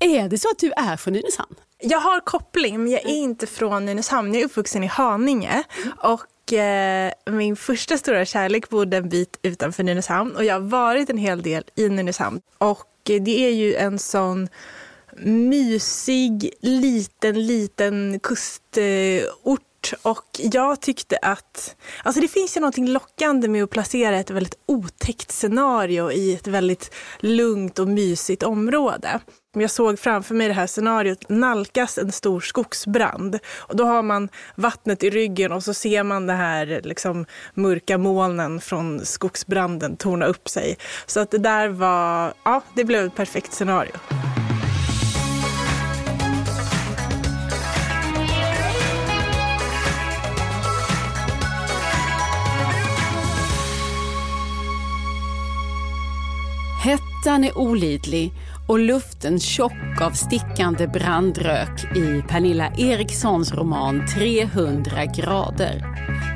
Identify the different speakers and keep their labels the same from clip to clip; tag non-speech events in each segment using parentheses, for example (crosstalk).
Speaker 1: Är det så att du är från Nynäshamn?
Speaker 2: Jag har koppling, men jag är inte från Nynäshamn. Jag är uppvuxen i Haninge. Och eh, min första stora kärlek bodde en bit utanför Nynäshamn. Och jag har varit en hel del i Nynäshamn. Och eh, det är ju en sån mysig, liten, liten kustort och jag tyckte att, alltså det finns ju någonting lockande med att placera ett väldigt otäckt scenario i ett väldigt lugnt och mysigt område. Jag såg framför mig det här scenariot nalkas en stor skogsbrand. Och då har man vattnet i ryggen och så ser man det här liksom, mörka molnen från skogsbranden torna upp sig. Så att det där var, ja, det blev ett perfekt scenario.
Speaker 1: Hettan är olidlig och luften tjock av stickande brandrök i Pernilla Erikssons roman 300 grader.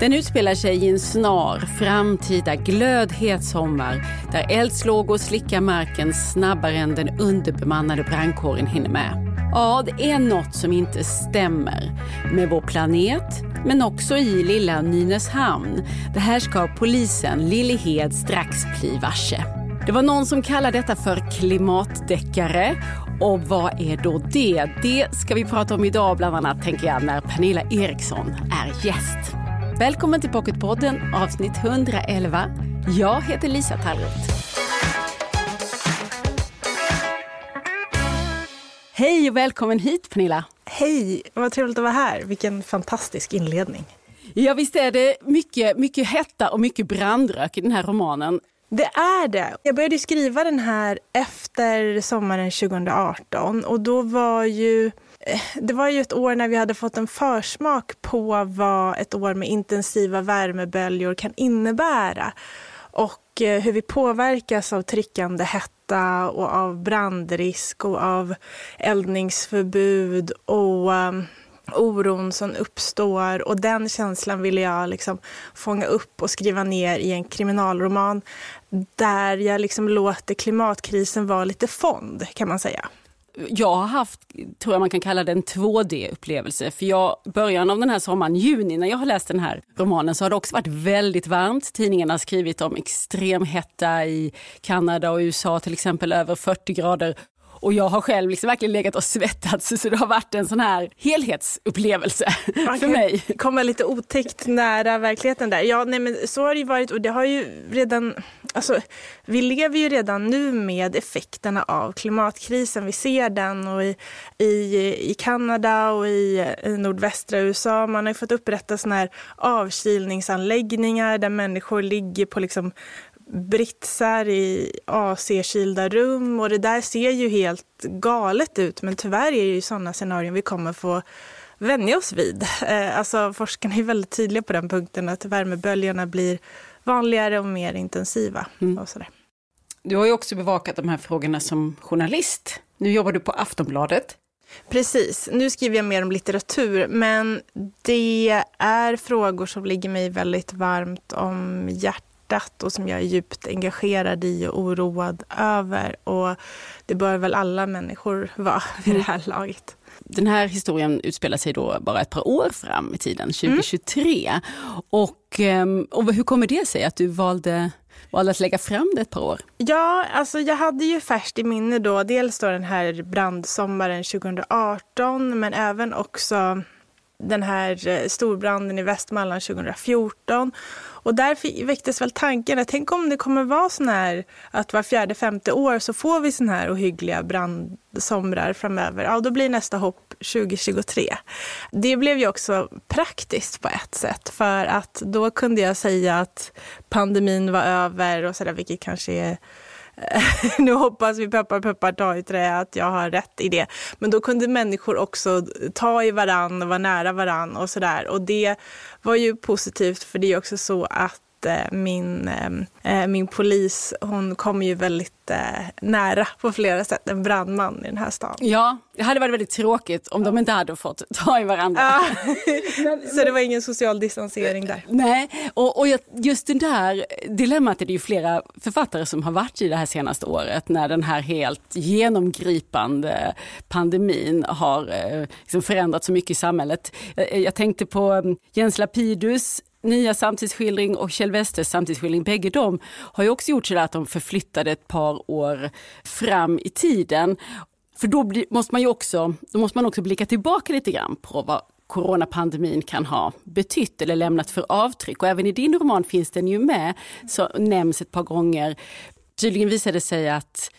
Speaker 1: Den utspelar sig i en snar framtida glödhet sommar där eldslågor slickar marken snabbare än den underbemannade brandkåren hinner med. Ja, det är något som inte stämmer med vår planet, men också i lilla Nynäshamn. Det här ska polisen Lillehed strax bli varse. Det var någon som kallade detta för klimatdeckare. Och vad är då det? Det ska vi prata om idag bland annat tänker jag när Pernilla Eriksson är gäst. Välkommen till Pocketpodden avsnitt 111. Jag heter Lisa Tallroth. Hej och välkommen hit Pernilla.
Speaker 2: Hej, vad trevligt att vara här. Vilken fantastisk inledning.
Speaker 1: Ja visst är det mycket, mycket hetta och mycket brandrök i den här romanen.
Speaker 2: Det är det. Jag började skriva den här efter sommaren 2018 och då var ju eh, det var ju ett år när vi hade fått en försmak på vad ett år med intensiva värmeböljor kan innebära och eh, hur vi påverkas av tryckande hetta och av brandrisk och av eldningsförbud och um, oron som uppstår och den känslan ville jag liksom fånga upp och skriva ner i en kriminalroman där jag liksom låter klimatkrisen vara lite fond kan man säga.
Speaker 1: Jag har haft, tror jag man kan kalla det en 2D-upplevelse. För jag, början av den här sommaren, juni, när jag har läst den här romanen så har det också varit väldigt varmt. Tidningarna har skrivit om extrem hetta i Kanada och USA, till exempel över 40 grader. Och jag har själv liksom verkligen legat och svettats så det har varit en sån här helhetsupplevelse för mig.
Speaker 2: Komma lite otäckt nära verkligheten där. Ja, nej, men så har det ju varit och det har ju redan, alltså vi lever ju redan nu med effekterna av klimatkrisen. Vi ser den och i, i, i Kanada och i, i nordvästra USA. Man har ju fått upprätta såna här avkylningsanläggningar där människor ligger på liksom britsar i AC-kylda rum och det där ser ju helt galet ut men tyvärr är det ju sådana scenarion vi kommer få vänja oss vid. Eh, alltså forskarna är väldigt tydliga på den punkten att värmeböljorna blir vanligare och mer intensiva. Mm. Och sådär.
Speaker 1: Du har ju också bevakat de här frågorna som journalist. Nu jobbar du på Aftonbladet.
Speaker 2: Precis, nu skriver jag mer om litteratur, men det är frågor som ligger mig väldigt varmt om hjärtat och som jag är djupt engagerad i och oroad över. Och det bör väl alla människor vara vid det här laget.
Speaker 1: Den här historien utspelar sig då bara ett par år fram i tiden, 2023. Mm. Och, ehm, och hur kommer det sig att du valde valde att lägga fram det ett par år?
Speaker 2: Ja, alltså jag hade ju färskt i minne då dels då den här brandsommaren 2018 men även också den här eh, storbranden i Västmanland 2014 och där väcktes väl tanken, tänk om det kommer vara sån här att var fjärde, femte år så får vi sån här ohyggliga brandsomrar framöver. Ja, då blir nästa hopp 2023. Det blev ju också praktiskt på ett sätt för att då kunde jag säga att pandemin var över och sådär, vilket kanske är (laughs) nu hoppas vi peppar peppar ta i trä att jag har rätt i det. Men då kunde människor också ta i varann och vara nära varann och sådär. Och det var ju positivt för det är också så att min, eh, min polis, hon kommer ju väldigt nära på flera sätt, en brandman i den här stan.
Speaker 1: Ja, det hade varit väldigt tråkigt om de inte hade fått ta i varandra. Ja. (laughs)
Speaker 2: Så det var ingen social distansering där?
Speaker 1: Nej, och, och just det där dilemmat är det ju flera författare som har varit i det här senaste året när den här helt genomgripande pandemin har liksom förändrat så mycket i samhället. Jag, jag tänkte på mm, Jens Lapidus nya samtidsskildring och Kjell Westes samtidsskildring, bägge de har ju också gjort så att de förflyttade ett par år fram i tiden. För då blir, måste man ju också, då måste man också blicka tillbaka lite grann på vad coronapandemin kan ha betytt eller lämnat för avtryck. Och även i din roman finns den ju med, så nämns ett par gånger. Tydligen visade det sig att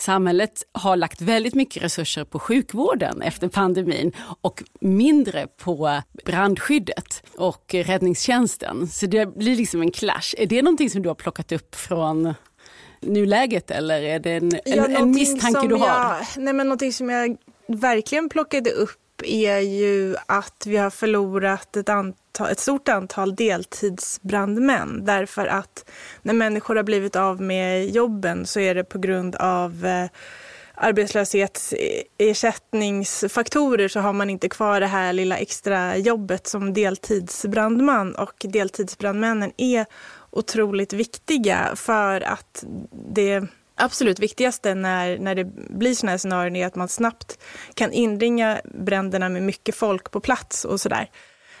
Speaker 1: Samhället har lagt väldigt mycket resurser på sjukvården efter pandemin och mindre på brandskyddet och räddningstjänsten. Så det blir liksom en clash. Är det någonting som du har plockat upp från nuläget eller är det en, ja, en, en misstanke du har?
Speaker 2: Jag, nej men någonting som jag verkligen plockade upp är ju att vi har förlorat ett, antal, ett stort antal deltidsbrandmän. Därför att när människor har blivit av med jobben så är det på grund av eh, arbetslöshetsersättningsfaktorer så har man inte kvar det här lilla extra jobbet som deltidsbrandman. Och deltidsbrandmännen är otroligt viktiga för att det absolut viktigaste när, när det blir sådana här scenarion är att man snabbt kan inringa bränderna med mycket folk på plats och sådär.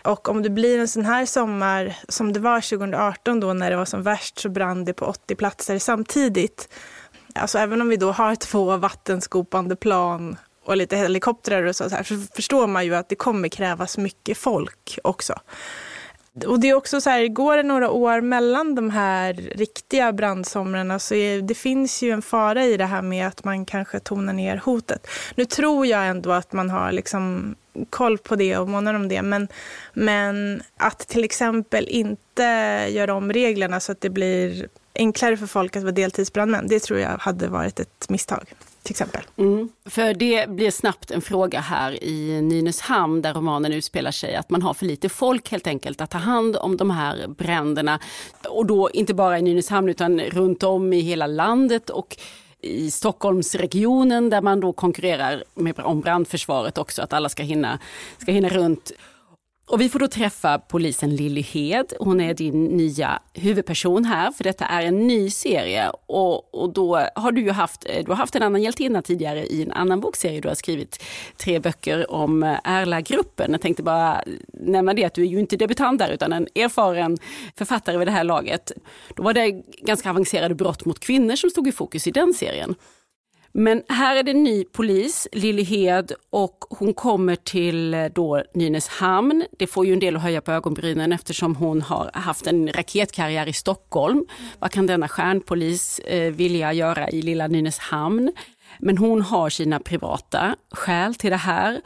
Speaker 2: Och om det blir en sån här sommar som det var 2018 då när det var som värst så brann det på 80 platser samtidigt. Alltså även om vi då har två vattenskopande plan och lite helikoptrar och så, så, här, så förstår man ju att det kommer krävas mycket folk också. Och det är också så här, går det några år mellan de här riktiga brandsomrarna så är, det finns ju en fara i det här med att man kanske tonar ner hotet. Nu tror jag ändå att man har liksom koll på det och månar om det. Men, men att till exempel inte göra om reglerna så att det blir enklare för folk att vara deltidsbrandmän, det tror jag hade varit ett misstag till exempel.
Speaker 1: Mm. För det blir snabbt en fråga här i Nynäshamn där romanen utspelar sig, att man har för lite folk helt enkelt att ta hand om de här bränderna. Och då inte bara i Nynäshamn utan runt om i hela landet. och i Stockholmsregionen där man då konkurrerar med, om brandförsvaret också, att alla ska hinna, ska hinna runt. Och vi får då träffa polisen Lilly Hed. Hon är din nya huvudperson här, för detta är en ny serie. Och, och då har du ju haft, eh, du har haft en annan hjältinna tidigare i en annan bokserie. Du har skrivit tre böcker om eh, Erla-gruppen. Jag tänkte bara nämna det att du är ju inte debutant där, utan en erfaren författare vid det här laget. Då var det ganska avancerade brott mot kvinnor som stod i fokus i den serien. Men här är det en ny polis, Lilly Hed, och hon kommer till eh, då Nynäshamn. Det får ju en del att höja på ögonbrynen eftersom hon har haft en raketkarriär i Stockholm. Vad kan denna stjärnpolis eh, vilja göra i lilla Nynäshamn? Men hon har sina privata skäl till det här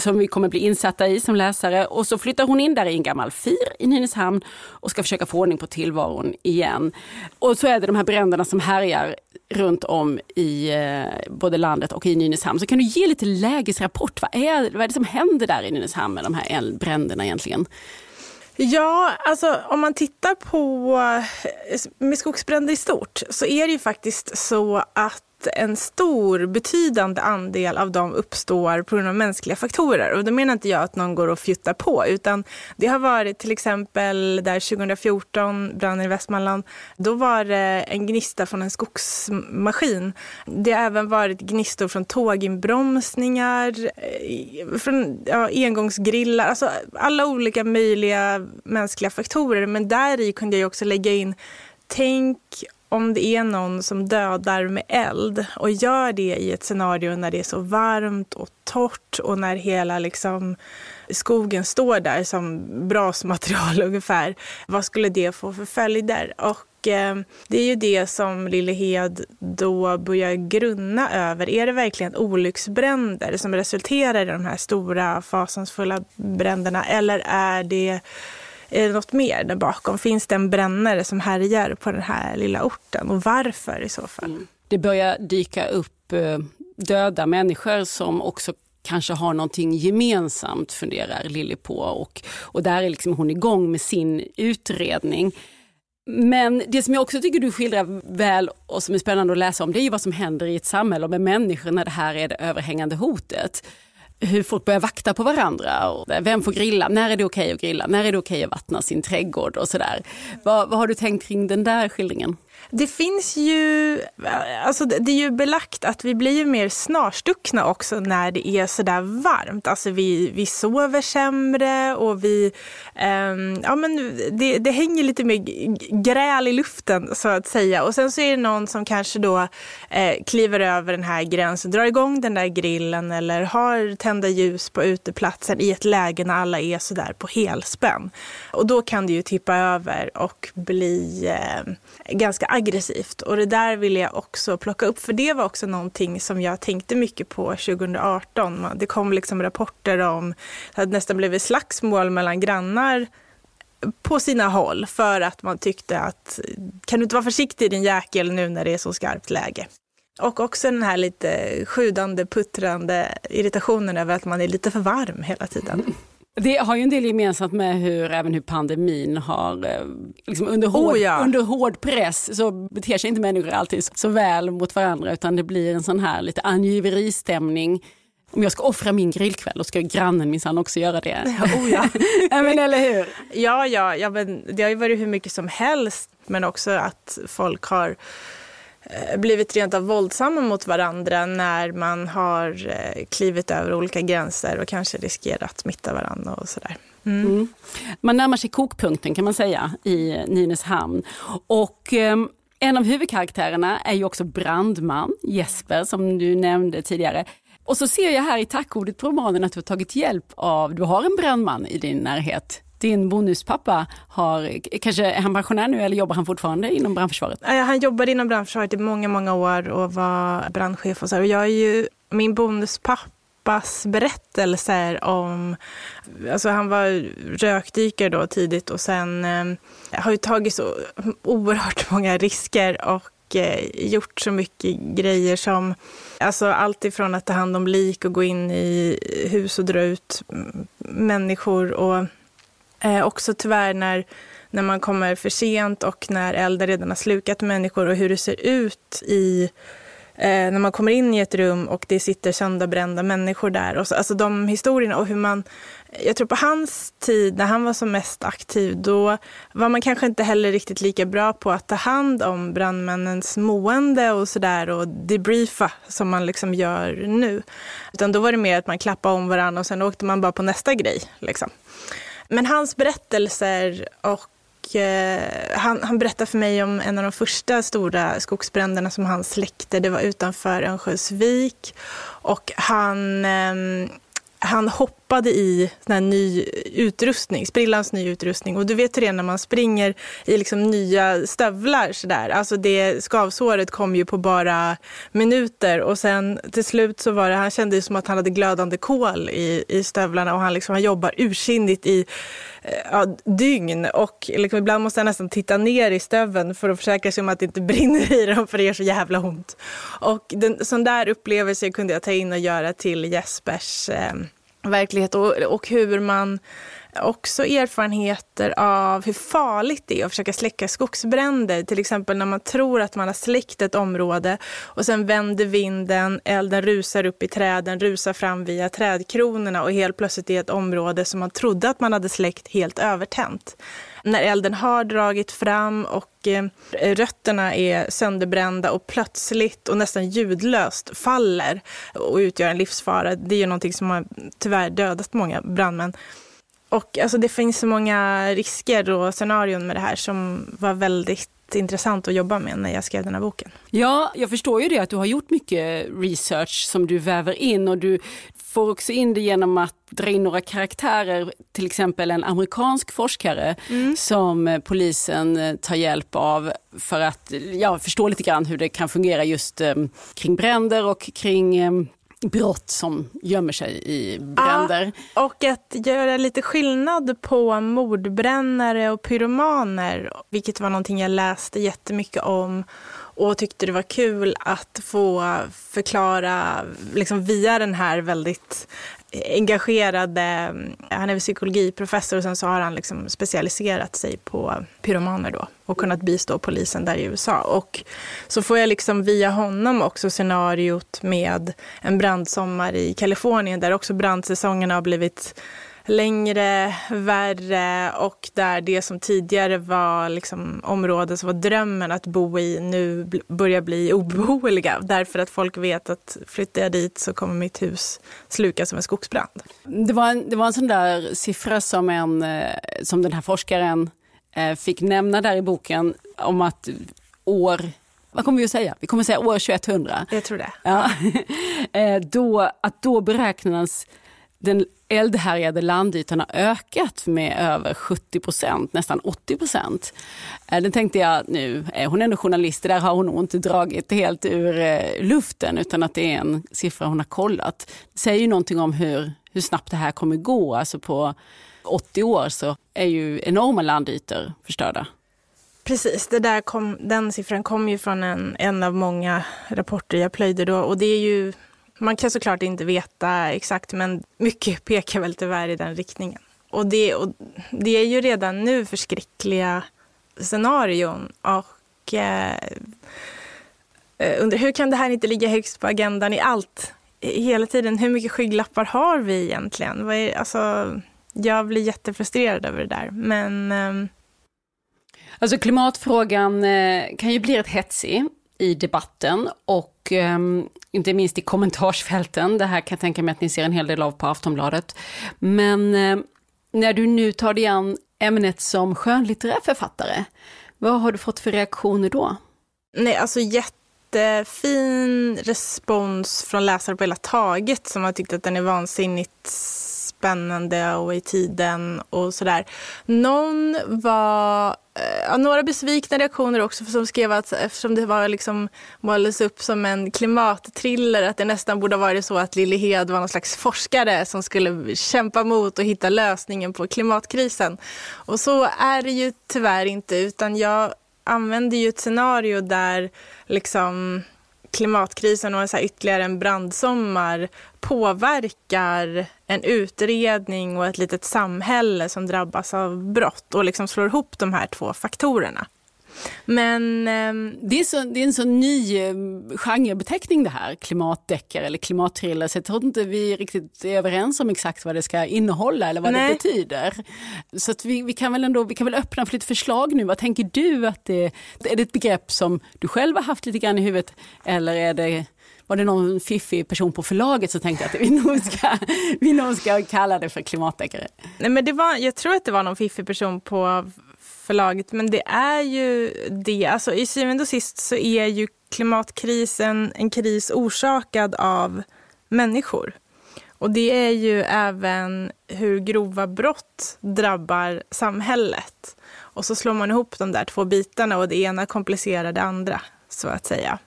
Speaker 1: som vi kommer bli insatta i som läsare. Och så flyttar hon in där i en gammal fyr i Nynäshamn och ska försöka få ordning på tillvaron igen. Och så är det de här bränderna som härjar runt om i eh, både landet och i Nynäshamn. Så kan du ge lite lägesrapport? Vad är, vad är det som händer där i Nynäshamn med de här bränderna egentligen?
Speaker 2: Ja, alltså om man tittar på eh, med skogsbränder i stort så är det ju faktiskt så att en stor betydande andel av dem uppstår på grund av mänskliga faktorer. Och då menar inte jag att någon går och fjuttar på, utan det har varit till exempel där 2014, branden i Västmanland, då var det en gnista från en skogsmaskin. Det har även varit gnistor från tåginbromsningar, eh, från ja, engångsgrillar, alltså alla olika möjliga mänskliga faktorer. Men där i kunde jag också lägga in Tänk om det är någon som dödar med eld och gör det i ett scenario när det är så varmt och torrt och när hela liksom skogen står där som brasmaterial (laughs) ungefär. Vad skulle det få för följder? Och eh, det är ju det som Lille Hed då börjar grunna över. Är det verkligen olycksbränder som resulterar i de här stora fasansfulla bränderna eller är det är det något mer där bakom? Finns det en brännare som härjar på den här lilla orten och varför i så fall? Mm.
Speaker 1: Det börjar dyka upp eh, döda människor som också kanske har någonting gemensamt, funderar Lilly på. Och, och där är liksom hon igång med sin utredning. Men det som jag också tycker du skildrar väl och som är spännande att läsa om det är ju vad som händer i ett samhälle och med människor när det här är det överhängande hotet. Hur folk börjar vakta på varandra. Och vem får grilla? När är det okej okay att grilla? När är det okej okay att vattna sin trädgård? och sådär. Vad, vad har du tänkt kring den där skildringen?
Speaker 2: Det finns ju, alltså det är ju belagt att vi blir ju mer snarstuckna också när det är sådär varmt. Alltså vi, vi sover sämre och vi, um, ja men det, det hänger lite mer gräl i luften så att säga. Och sen så är det någon som kanske då eh, kliver över den här gränsen, drar igång den där grillen eller har tända ljus på uteplatsen i ett läge när alla är sådär på helspänn. Och då kan det ju tippa över och bli eh, ganska aggressivt. Och det där ville jag också plocka upp, för det var också någonting som jag tänkte mycket på 2018. Det kom liksom rapporter om att det nästan blev slagsmål mellan grannar på sina håll för att man tyckte att kan du inte vara försiktig din jäkel nu när det är så skarpt läge. Och också den här lite sjudande, puttrande irritationen över att man är lite för varm hela tiden.
Speaker 1: Det har ju en del gemensamt med hur även hur pandemin har, eh, liksom under, hård,
Speaker 2: oh ja.
Speaker 1: under hård press så beter sig inte människor alltid så väl mot varandra utan det blir en sån här lite angiveristämning. Om jag ska offra min grillkväll då ska grannen minsann också göra det. (laughs)
Speaker 2: Oh ja. (laughs)
Speaker 1: ja men eller hur?
Speaker 2: Ja, ja, ja men det har ju varit hur mycket som helst men också att folk har Eh, blivit rent av våldsamma mot varandra när man har eh, klivit över olika gränser och kanske riskerat att smitta varandra och sådär. Mm. Mm.
Speaker 1: Man närmar sig kokpunkten kan man säga i Nynäshamn. Och eh, en av huvudkaraktärerna är ju också brandman, Jesper som du nämnde tidigare. Och så ser jag här i tackordet på romanen att du har tagit hjälp av, du har en brandman i din närhet din bonuspappa har, kanske är han pensionär nu eller jobbar han fortfarande inom brandförsvaret?
Speaker 2: Han jobbade inom brandförsvaret i många, många år och var brandchef och så. Och jag är ju min bonuspappas berättelser om, alltså han var rökdykare då tidigt och sen eh, har ju tagit så oerhört många risker och eh, gjort så mycket grejer som Alltså allt ifrån att ta hand om lik och gå in i hus och dra ut människor och Eh, också tyvärr när, när man kommer för sent och när elden redan har slukat människor och hur det ser ut i eh, när man kommer in i ett rum och det sitter sönderbrända människor där. Och så, alltså de historierna och hur man... Jag tror på hans tid, när han var som mest aktiv, då var man kanske inte heller riktigt lika bra på att ta hand om brandmännens mående och sådär och debriefa som man liksom gör nu. Utan då var det mer att man klappade om varandra och sen åkte man bara på nästa grej. Liksom. Men hans berättelser och eh, han, han berättade för mig om en av de första stora skogsbränderna som han släckte. Det var utanför Örnsköldsvik. Och han, eh, han hoppade i sån ny utrustning, sprillans ny utrustning. Och du vet hur det är när man springer i liksom nya stövlar sådär. Alltså det skavsåret kom ju på bara minuter och sen till slut så var det, han kände ju som att han hade glödande kol i, i stövlarna och han, liksom, han jobbar ursinnigt i eh, ja, dygn och liksom, ibland måste han nästan titta ner i stöveln för att försäkra sig om att det inte (laughs) brinner i dem för det gör så jävla ont. Och den, sån där upplevelse kunde jag ta in och göra till Jespers eh, verklighet och, och hur man också erfarenheter av hur farligt det är att försöka släcka skogsbränder. Till exempel när man tror att man har släckt ett område och sen vänder vinden, elden rusar upp i träden, rusar fram via trädkronorna och helt plötsligt är ett område som man trodde att man hade släckt helt övertänt när elden har dragit fram och eh, rötterna är sönderbrända och plötsligt och nästan ljudlöst faller och utgör en livsfara. Det är ju någonting som har tyvärr dödat många brandmän. Och alltså, det finns så många risker och scenarion med det här som var väldigt intressant att jobba med när jag skrev den här boken.
Speaker 1: Ja, jag förstår ju det att du har gjort mycket research som du väver in och du får också in det genom att dra in några karaktärer, till exempel en amerikansk forskare mm. som polisen tar hjälp av för att ja, förstå lite grann hur det kan fungera just um, kring bränder och kring um, brott som gömmer sig i bränder.
Speaker 2: Ja, och att göra lite skillnad på mordbrännare och pyromaner, vilket var någonting jag läste jättemycket om och tyckte det var kul att få förklara liksom via den här väldigt engagerade, han är psykologiprofessor och sen så har han liksom specialiserat sig på pyromaner då och kunnat bistå polisen där i USA. Och så får jag liksom via honom också scenariot med en brandsommar i Kalifornien där också brandsäsongen har blivit längre, värre och där det som tidigare var liksom områden som var drömmen att bo i nu börjar bli (laughs) obeboeliga därför att folk vet att flyttar jag dit så kommer mitt hus slukas som en skogsbrand.
Speaker 1: Det var en, det var en sån där siffra som, en, eh, som den här forskaren eh, fick nämna där i boken om att år vad kommer vi att säga? Vi kommer att säga år 2100.
Speaker 2: Jag tror det.
Speaker 1: Ja. (laughs) Eh, då, att då beräknas den eldhärjade landytan har ökat med över 70 procent, nästan 80 procent. Eh, den tänkte jag nu, eh, hon är ändå journalist, det där har hon nog inte dragit helt ur eh, luften utan att det är en siffra hon har kollat. Det säger ju någonting om hur, hur snabbt det här kommer gå. Alltså på 80 år så är ju enorma landytor förstörda.
Speaker 2: Precis, det där kom, den siffran kom ju från en, en av många rapporter jag plöjde då och det är ju man kan såklart inte veta exakt, men mycket (laughs) pekar väl tyvärr i den riktningen. Och det, och det är ju redan nu förskräckliga scenarion. Och eh, eh undrar, hur kan det här inte ligga högst på agendan i allt? Hela tiden, hur mycket skygglappar har vi egentligen? Vad är, alltså, jag blir jättefrustrerad över det där. Men... Eh,
Speaker 1: Alltså klimatfrågan eh, kan ju bli rätt hetsig i debatten och um, inte minst i kommentarsfälten. Det här kan jag tänka mig att ni ser en hel del av på Aftonbladet. Men uh, när du nu tar dig an ämnet som skönlitterär författare, vad har du fått för reaktioner då?
Speaker 2: Nej, alltså jättefin respons från läsare på hela taget som har tyckt att den är vansinnigt spännande och i tiden och sådär. Någon var eh, ja, några besvikna reaktioner också som skrev att eftersom det var liksom målades upp som en klimattriller att det nästan borde ha varit så att Lilly Hed var någon slags forskare som skulle kämpa mot och hitta lösningen på klimatkrisen. Och så är det ju tyvärr inte utan jag använder ju ett scenario där liksom klimatkrisen och så ytterligare en brandsommar påverkar en utredning och ett litet samhälle som drabbas av brott och liksom slår ihop de här två faktorerna. Men eh,
Speaker 1: det, är så, det är en så ny eh, genrebeteckning det här, klimatdeckare eller klimatthriller, så jag tror inte vi riktigt är överens om exakt vad det ska innehålla eller vad Nej. det betyder. Så att vi, vi, kan väl ändå, vi kan väl öppna för lite förslag nu. Vad tänker du att det är? det ett begrepp som du själv har haft lite grann i huvudet eller är det var det någon fiffig person på förlaget som tänkte att vi (laughs) nog ska, vi nog ska kalla det för klimatdeckare?
Speaker 2: Nej, men det var, jag tror att det var någon fiffig person på förlaget, men det är ju det. Alltså, I syvende och sist så är ju klimatkrisen en kris orsakad av människor. Och det är ju även hur grova brott drabbar samhället. Och så slår man ihop de där två bitarna och det ena komplicerar det andra, så att säga.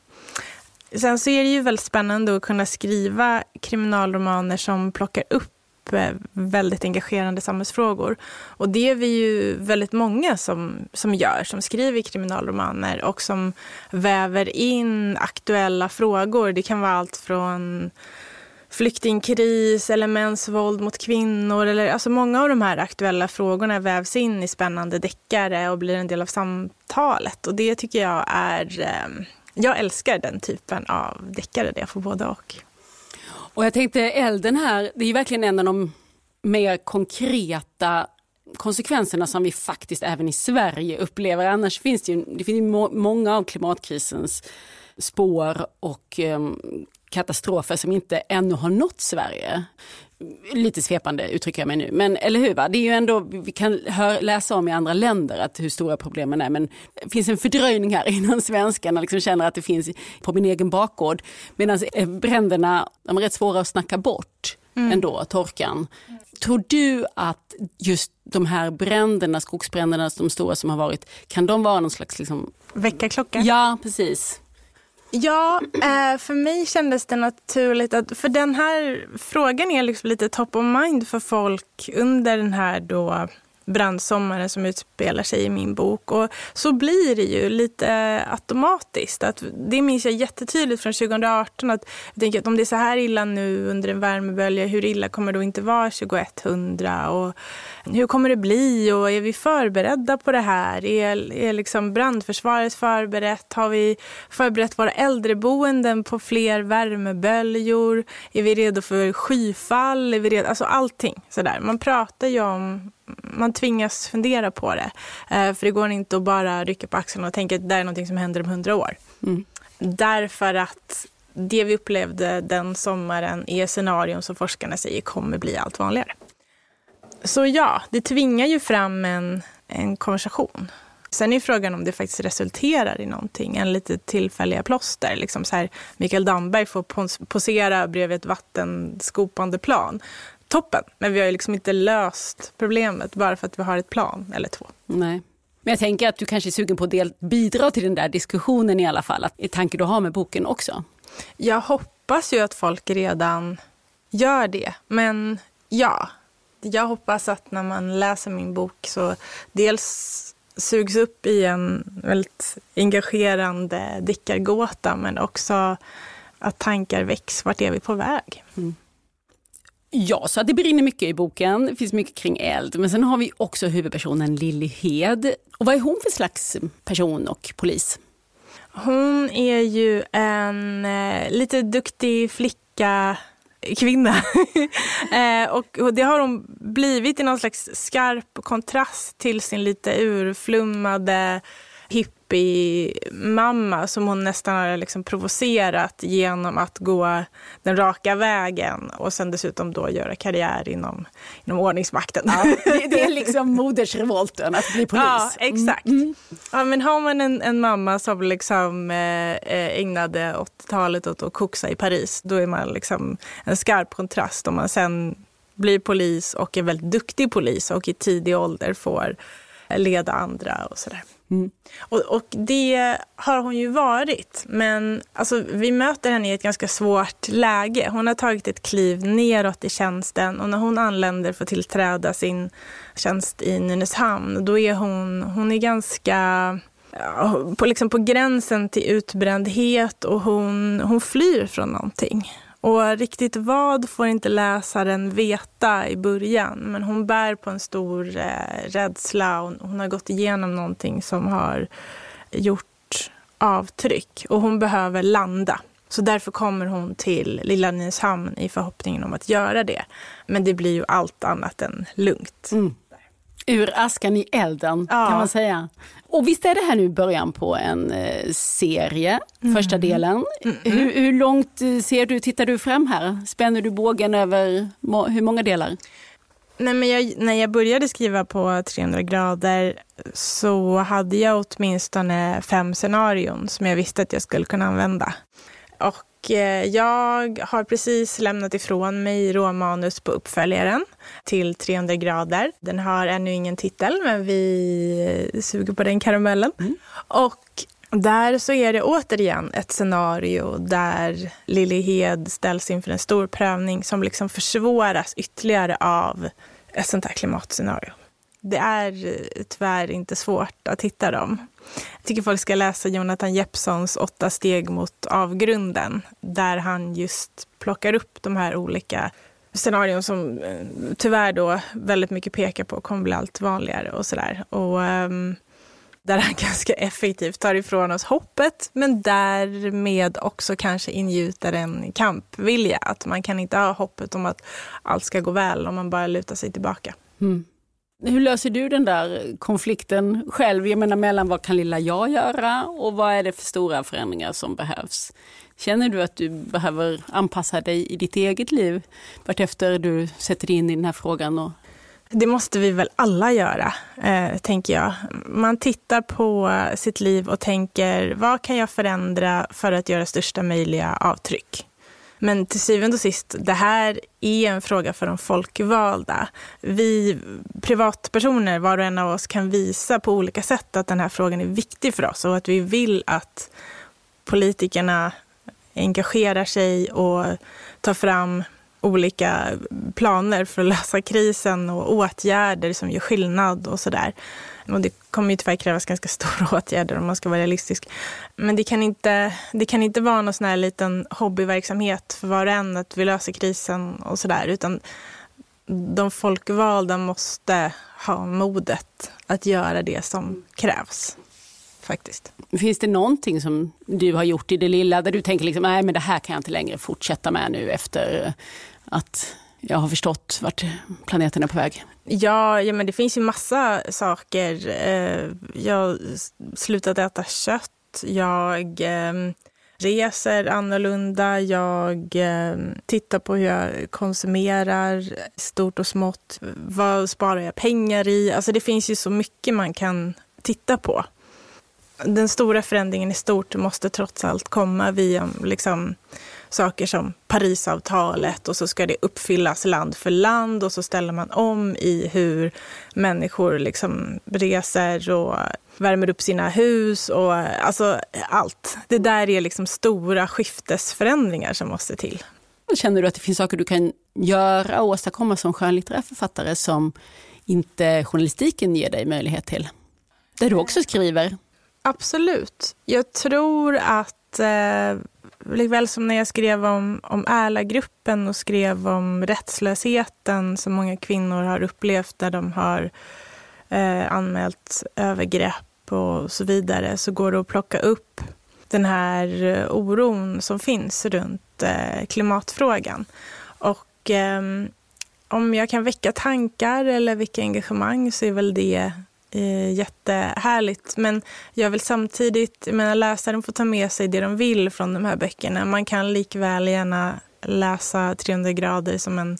Speaker 2: Sen så är det ju väldigt spännande att kunna skriva kriminalromaner som plockar upp Eh, väldigt engagerande samhällsfrågor. Och det är vi ju väldigt många som, som gör, som skriver kriminalromaner och som väver in aktuella frågor. Det kan vara allt från flyktingkris eller mäns våld mot kvinnor. Eller, alltså många av de här aktuella frågorna vävs in i spännande deckare och blir en del av samtalet. Och det tycker jag är... Eh, jag älskar den typen av deckare där jag får både och.
Speaker 1: Och jag tänkte elden här, det är verkligen en av de mer konkreta konsekvenserna som vi faktiskt även i Sverige upplever. Annars finns det ju, det finns ju må, många av klimatkrisens spår och um, katastrofer som inte ännu har nått Sverige. Lite svepande uttrycker jag mig nu, men eller hur? Va? Det är ju ändå, vi kan hör, läsa om i andra länder att hur stora problemen är, men det finns en fördröjning här (laughs) innan svenskarna liksom känner att det finns på min egen bakgård. Medan eh, bränderna, de är rätt svåra att snacka bort mm. ändå, torkan. Tror du att just de här bränderna, skogsbränderna, de stora som har varit, kan de vara någon slags liksom...
Speaker 2: väckarklocka?
Speaker 1: Ja, precis.
Speaker 2: Ja, eh, för mig kändes det naturligt att, för den här frågan är liksom lite top of mind för folk under den här då brandsommaren som utspelar sig i min bok. Och så blir det ju lite automatiskt. Att det minns jag jättetydligt från 2018. Att jag tänker att om det är så här illa nu under en värmebölja, hur illa kommer det då inte vara 2100? Och hur kommer det bli? Och är vi förberedda på det här? Är, är liksom brandförsvaret förberett? Har vi förberett våra äldreboenden på fler värmeböljor? Är vi redo för skyfall? Är vi redo? Alltså allting sådär. Man pratar ju om man tvingas fundera på det. Eh, för det går inte att bara rycka på axlarna och tänka att det är något som händer om hundra år. Mm. Därför att det vi upplevde den sommaren är scenarion som forskarna säger kommer bli allt vanligare. Så ja, det tvingar ju fram en, en konversation. Sen är frågan om det faktiskt resulterar i någonting, en lite tillfälliga plåster. Liksom så här, Mikael Damberg får posera bredvid ett vattenskopande plan. Toppen, men vi har ju liksom inte löst problemet bara för att vi har ett plan eller två.
Speaker 1: Nej. Men jag tänker att du kanske är sugen på att del, bidra till den där diskussionen i alla fall, att, i tanke du har med boken också.
Speaker 2: Jag hoppas ju att folk redan gör det, men ja, jag hoppas att när man läser min bok så dels sugs upp i en väldigt engagerande deckargåta men också att tankar väcks. Vart är vi på väg? Mm.
Speaker 1: Ja, så det brinner mycket i boken. Det finns mycket kring eld. Men sen har vi också huvudpersonen Lilly Hed. Och vad är hon för slags person och polis?
Speaker 2: Hon är ju en eh, lite duktig flicka kvinna. (laughs) eh, och det har hon blivit i någon slags skarp kontrast till sin lite urflummade hippie-mamma som hon nästan har liksom provocerat genom att gå den raka vägen och sen dessutom då göra karriär inom, inom ordningsmakten. Ja,
Speaker 1: det, det, är liksom modersrevolten att bli polis. (laughs)
Speaker 2: Ja, exakt. Mm. Ja, men har man en, en mamma som liksom eh, eh ägnade 80-talet åt att koxa i Paris, då är man liksom en skarp kontrast om man sen blir polis och är väldigt duktig polis och i tidig ålder får leda andra och sådär. Mm. Och, och, det har hon ju varit. Men alltså, vi möter henne i ett ganska svårt läge. Hon har tagit ett kliv neråt i tjänsten och när hon anländer för att tillträda sin tjänst i Nynäshamn, då är hon, hon är ganska på, liksom på gränsen till utbrändhet och hon, hon flyr från någonting. Och riktigt vad får inte läsaren veta i början. Men hon bär på en stor eh, rädsla och hon har gått igenom någonting som har gjort avtryck. Och hon behöver landa. Så därför kommer hon till Lilla Nynäshamn i förhoppningen om att göra det. Men det blir ju allt annat än lugnt. Mm.
Speaker 1: Ur askan i elden ja. kan man säga. Och visst är det här nu början på en eh, serie, mm. första delen. Mm. Hur, hur, långt eh, ser du, tittar du fram här? Spänner du bågen över må, hur många delar?
Speaker 2: Nej, men jag, när jag började skriva på 300 grader så hade jag åtminstone fem scenarion som jag visste att jag skulle kunna använda. Och jag har precis lämnat ifrån mig råmanus på uppföljaren till 300 grader. Den har ännu ingen titel, men vi suger på den karamellen. Mm. Och där så är det återigen ett scenario där Lily Hed ställs inför en stor prövning som liksom försvåras ytterligare av ett sånt här klimatscenario. Det är eh, tyvärr inte svårt att hitta dem. Jag tycker folk ska läsa Jonathan Jeppsons Åtta steg mot avgrunden, där han just plockar upp de här olika scenarion som eh, tyvärr då väldigt mycket pekar på kommer bli allt vanligare och sådär. Och um, där han (laughs) ganska effektivt tar ifrån oss hoppet, men därmed också kanske ingjuter en kampvilja. Att man kan inte ha hoppet om att allt ska gå väl om man bara lutar sig tillbaka. Mm.
Speaker 1: Hur löser du den där konflikten själv? Jag menar mellan vad kan lilla jag göra och vad är det för stora förändringar som behövs? Känner du att du behöver anpassa dig i ditt eget liv vartefter du sätter dig in i den här frågan? Och...
Speaker 2: Det måste vi väl alla göra, eh, tänker jag. Man tittar på sitt liv och tänker, vad kan jag förändra för att göra största möjliga avtryck? Men till syvende och sist, det här är en fråga för de folkvalda. Vi privatpersoner, var och en av oss, kan visa på olika sätt att den här frågan är viktig för oss och att vi vill att politikerna engagerar sig och tar fram olika planer för att lösa krisen och åtgärder som gör skillnad och sådär. Och det kommer ju tyvärr krävas ganska stora (laughs) åtgärder om man ska vara realistisk. Men det kan inte, det kan inte vara någon sån här liten hobbyverksamhet för var och en att vi löser krisen och sådär. Utan de folkvalda måste ha modet att göra det som krävs. Faktiskt.
Speaker 1: Finns det någonting som du har gjort i det lilla där du tänker liksom, nej men det här kan jag inte längre fortsätta med nu efter att jag har förstått vart planeten är på väg?
Speaker 2: Ja, ja men det finns ju massa saker. Eh, jag har slutat äta kött. Jag eh, reser annorlunda. Jag eh, tittar på hur jag konsumerar stort och smått. Vad sparar jag pengar i? Alltså det finns ju så mycket man kan titta på. Den stora förändringen i stort måste trots allt komma via liksom, saker som Parisavtalet och så ska det uppfyllas land för land och så ställer man om i hur människor liksom reser och värmer upp sina hus och alltså allt. Det där är liksom stora skiftesförändringar som måste till.
Speaker 1: Känner du att det finns saker du kan göra och åstadkomma som skönlitterär författare som inte journalistiken ger dig möjlighet till? Där du också skriver.
Speaker 2: Absolut. Jag tror att eh, likväl som när jag skrev om, om Ärla-gruppen och skrev om rättslösheten som många kvinnor har upplevt där de har eh, anmält övergrepp och så vidare så går det att plocka upp den här eh, oron som finns runt eh, klimatfrågan. Och eh, om jag kan väcka tankar eller väcka engagemang så är väl det eh, jättehärligt. Men jag vill samtidigt, jag menar läsaren får ta med sig det de vill från de här böckerna. Man kan likväl gärna läsa 300 grader som en,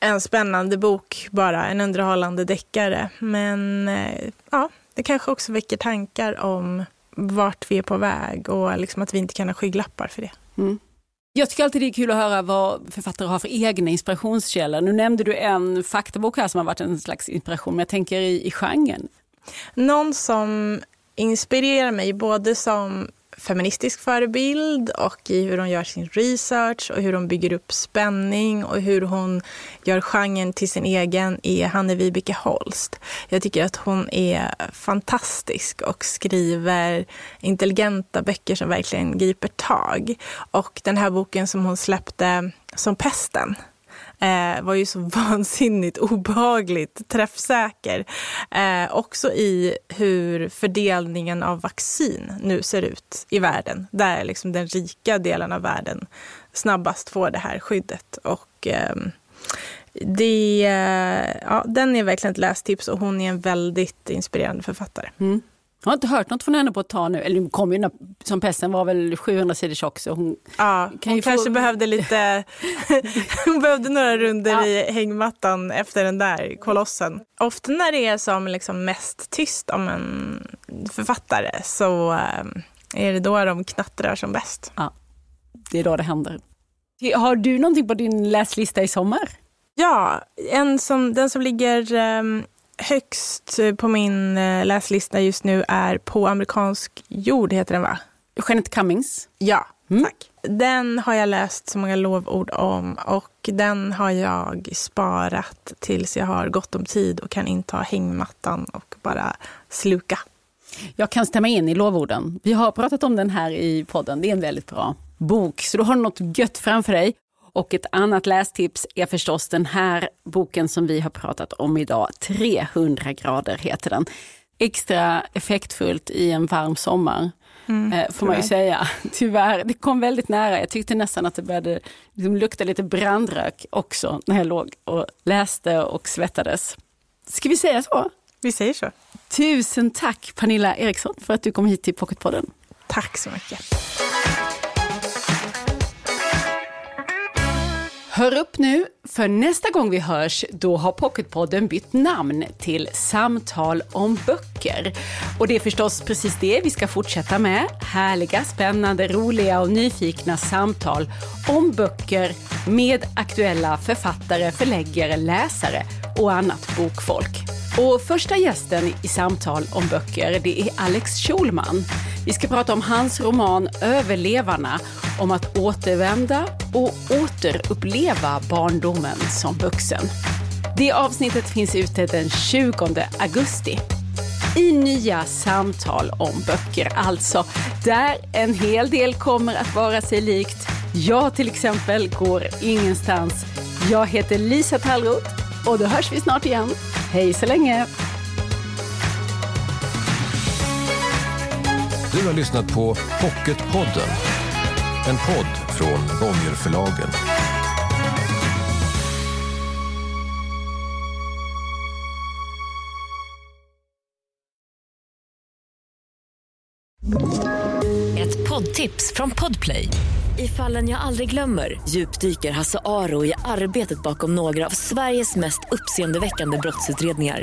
Speaker 2: en spännande bok bara, en underhållande deckare. Men eh, ja, det kanske också väcker tankar om vart vi är på väg och liksom att vi inte kan ha skygglappar för det. Mm.
Speaker 1: Jag tycker alltid det är kul att höra vad författare har för egna inspirationskällor. Nu nämnde du en faktabok här som har varit en slags inspiration, men jag tänker i, i genren.
Speaker 2: Någon som inspirerar mig både som feministisk förebild och i hur hon gör sin research och hur hon bygger upp spänning och hur hon gör genren till sin egen är Hanne Vibeke Holst. Jag tycker att hon är fantastisk och skriver intelligenta böcker som verkligen griper tag. Och den här boken som hon släppte som pesten eh, var ju så (laughs) vansinnigt obehagligt träffsäker. Eh, också i hur fördelningen av vaccin nu ser ut i världen. Där liksom den rika delen av världen snabbast får det här skyddet. Och, ehm, eh, det, ja, den är verkligen ett lästips och hon är en väldigt inspirerande författare. Mm.
Speaker 1: Jag har inte hört något från henne på ett tag nu. Eller kom ju som pesten var väl 700 sidor tjock. Så hon
Speaker 2: ja, kan hon kanske få... behövde lite... (laughs) hon behövde några runder ja. i hängmattan efter den där kolossen. Ofta när det är som liksom mest tyst om en författare så eh, är det då de knattrar som bäst.
Speaker 1: Ja, det är då det händer. Har du någonting på din läslista i sommar?
Speaker 2: Ja, en som, den som ligger um, högst på min eh, läslista just nu är På amerikansk jord, heter den va?
Speaker 1: Jeanette Cummings.
Speaker 2: Ja, mm. tack. Den har jag läst så många lovord om och den har jag sparat tills jag har gott om tid och kan inta hängmattan och bara sluka.
Speaker 1: Jag kan stämma in i lovorden. Vi har pratat om den här i podden. Det är en väldigt bra bok, så du har något gött framför dig. Och ett annat lästips är förstås den här boken som vi har pratat om idag. 300 grader heter den. Extra effektfullt i en varm sommar. Mm, eh, får man ju säga. (laughs) Tyvärr, det kom väldigt nära. Jag tyckte nästan att det började liksom lukta lite brandrök också när jag låg och läste och svettades. Ska vi säga så?
Speaker 2: Vi säger så.
Speaker 1: Tusen tack Pernilla Eriksson för att du kom hit till Pocketpodden.
Speaker 2: Tack så mycket.
Speaker 1: Hör upp nu, för nästa gång vi hörs då har Pocketpodden bytt namn till Samtal om böcker. Och det är förstås precis det vi ska fortsätta med. Härliga, spännande, roliga och nyfikna samtal om böcker med aktuella författare, förläggare, läsare och annat bokfolk. Och första gästen i Samtal om böcker det är Alex Schulman. Vi ska prata om hans roman Överlevarna, om att återvända och återuppleva barndomen som vuxen. Det avsnittet finns ute den 20 augusti. I nya samtal om böcker alltså, där en hel del kommer att vara sig likt. Jag till exempel går ingenstans. Jag heter Lisa Tallroth och då hörs vi snart igen. Hej så länge!
Speaker 3: Du har lyssnat på Pocketpodden. En podd från Bonnierförlagen.
Speaker 4: Ett poddtips från Podplay. I fallen jag aldrig glömmer djupdyker Hasse Aro i arbetet bakom några av Sveriges mest uppseendeväckande brottsutredningar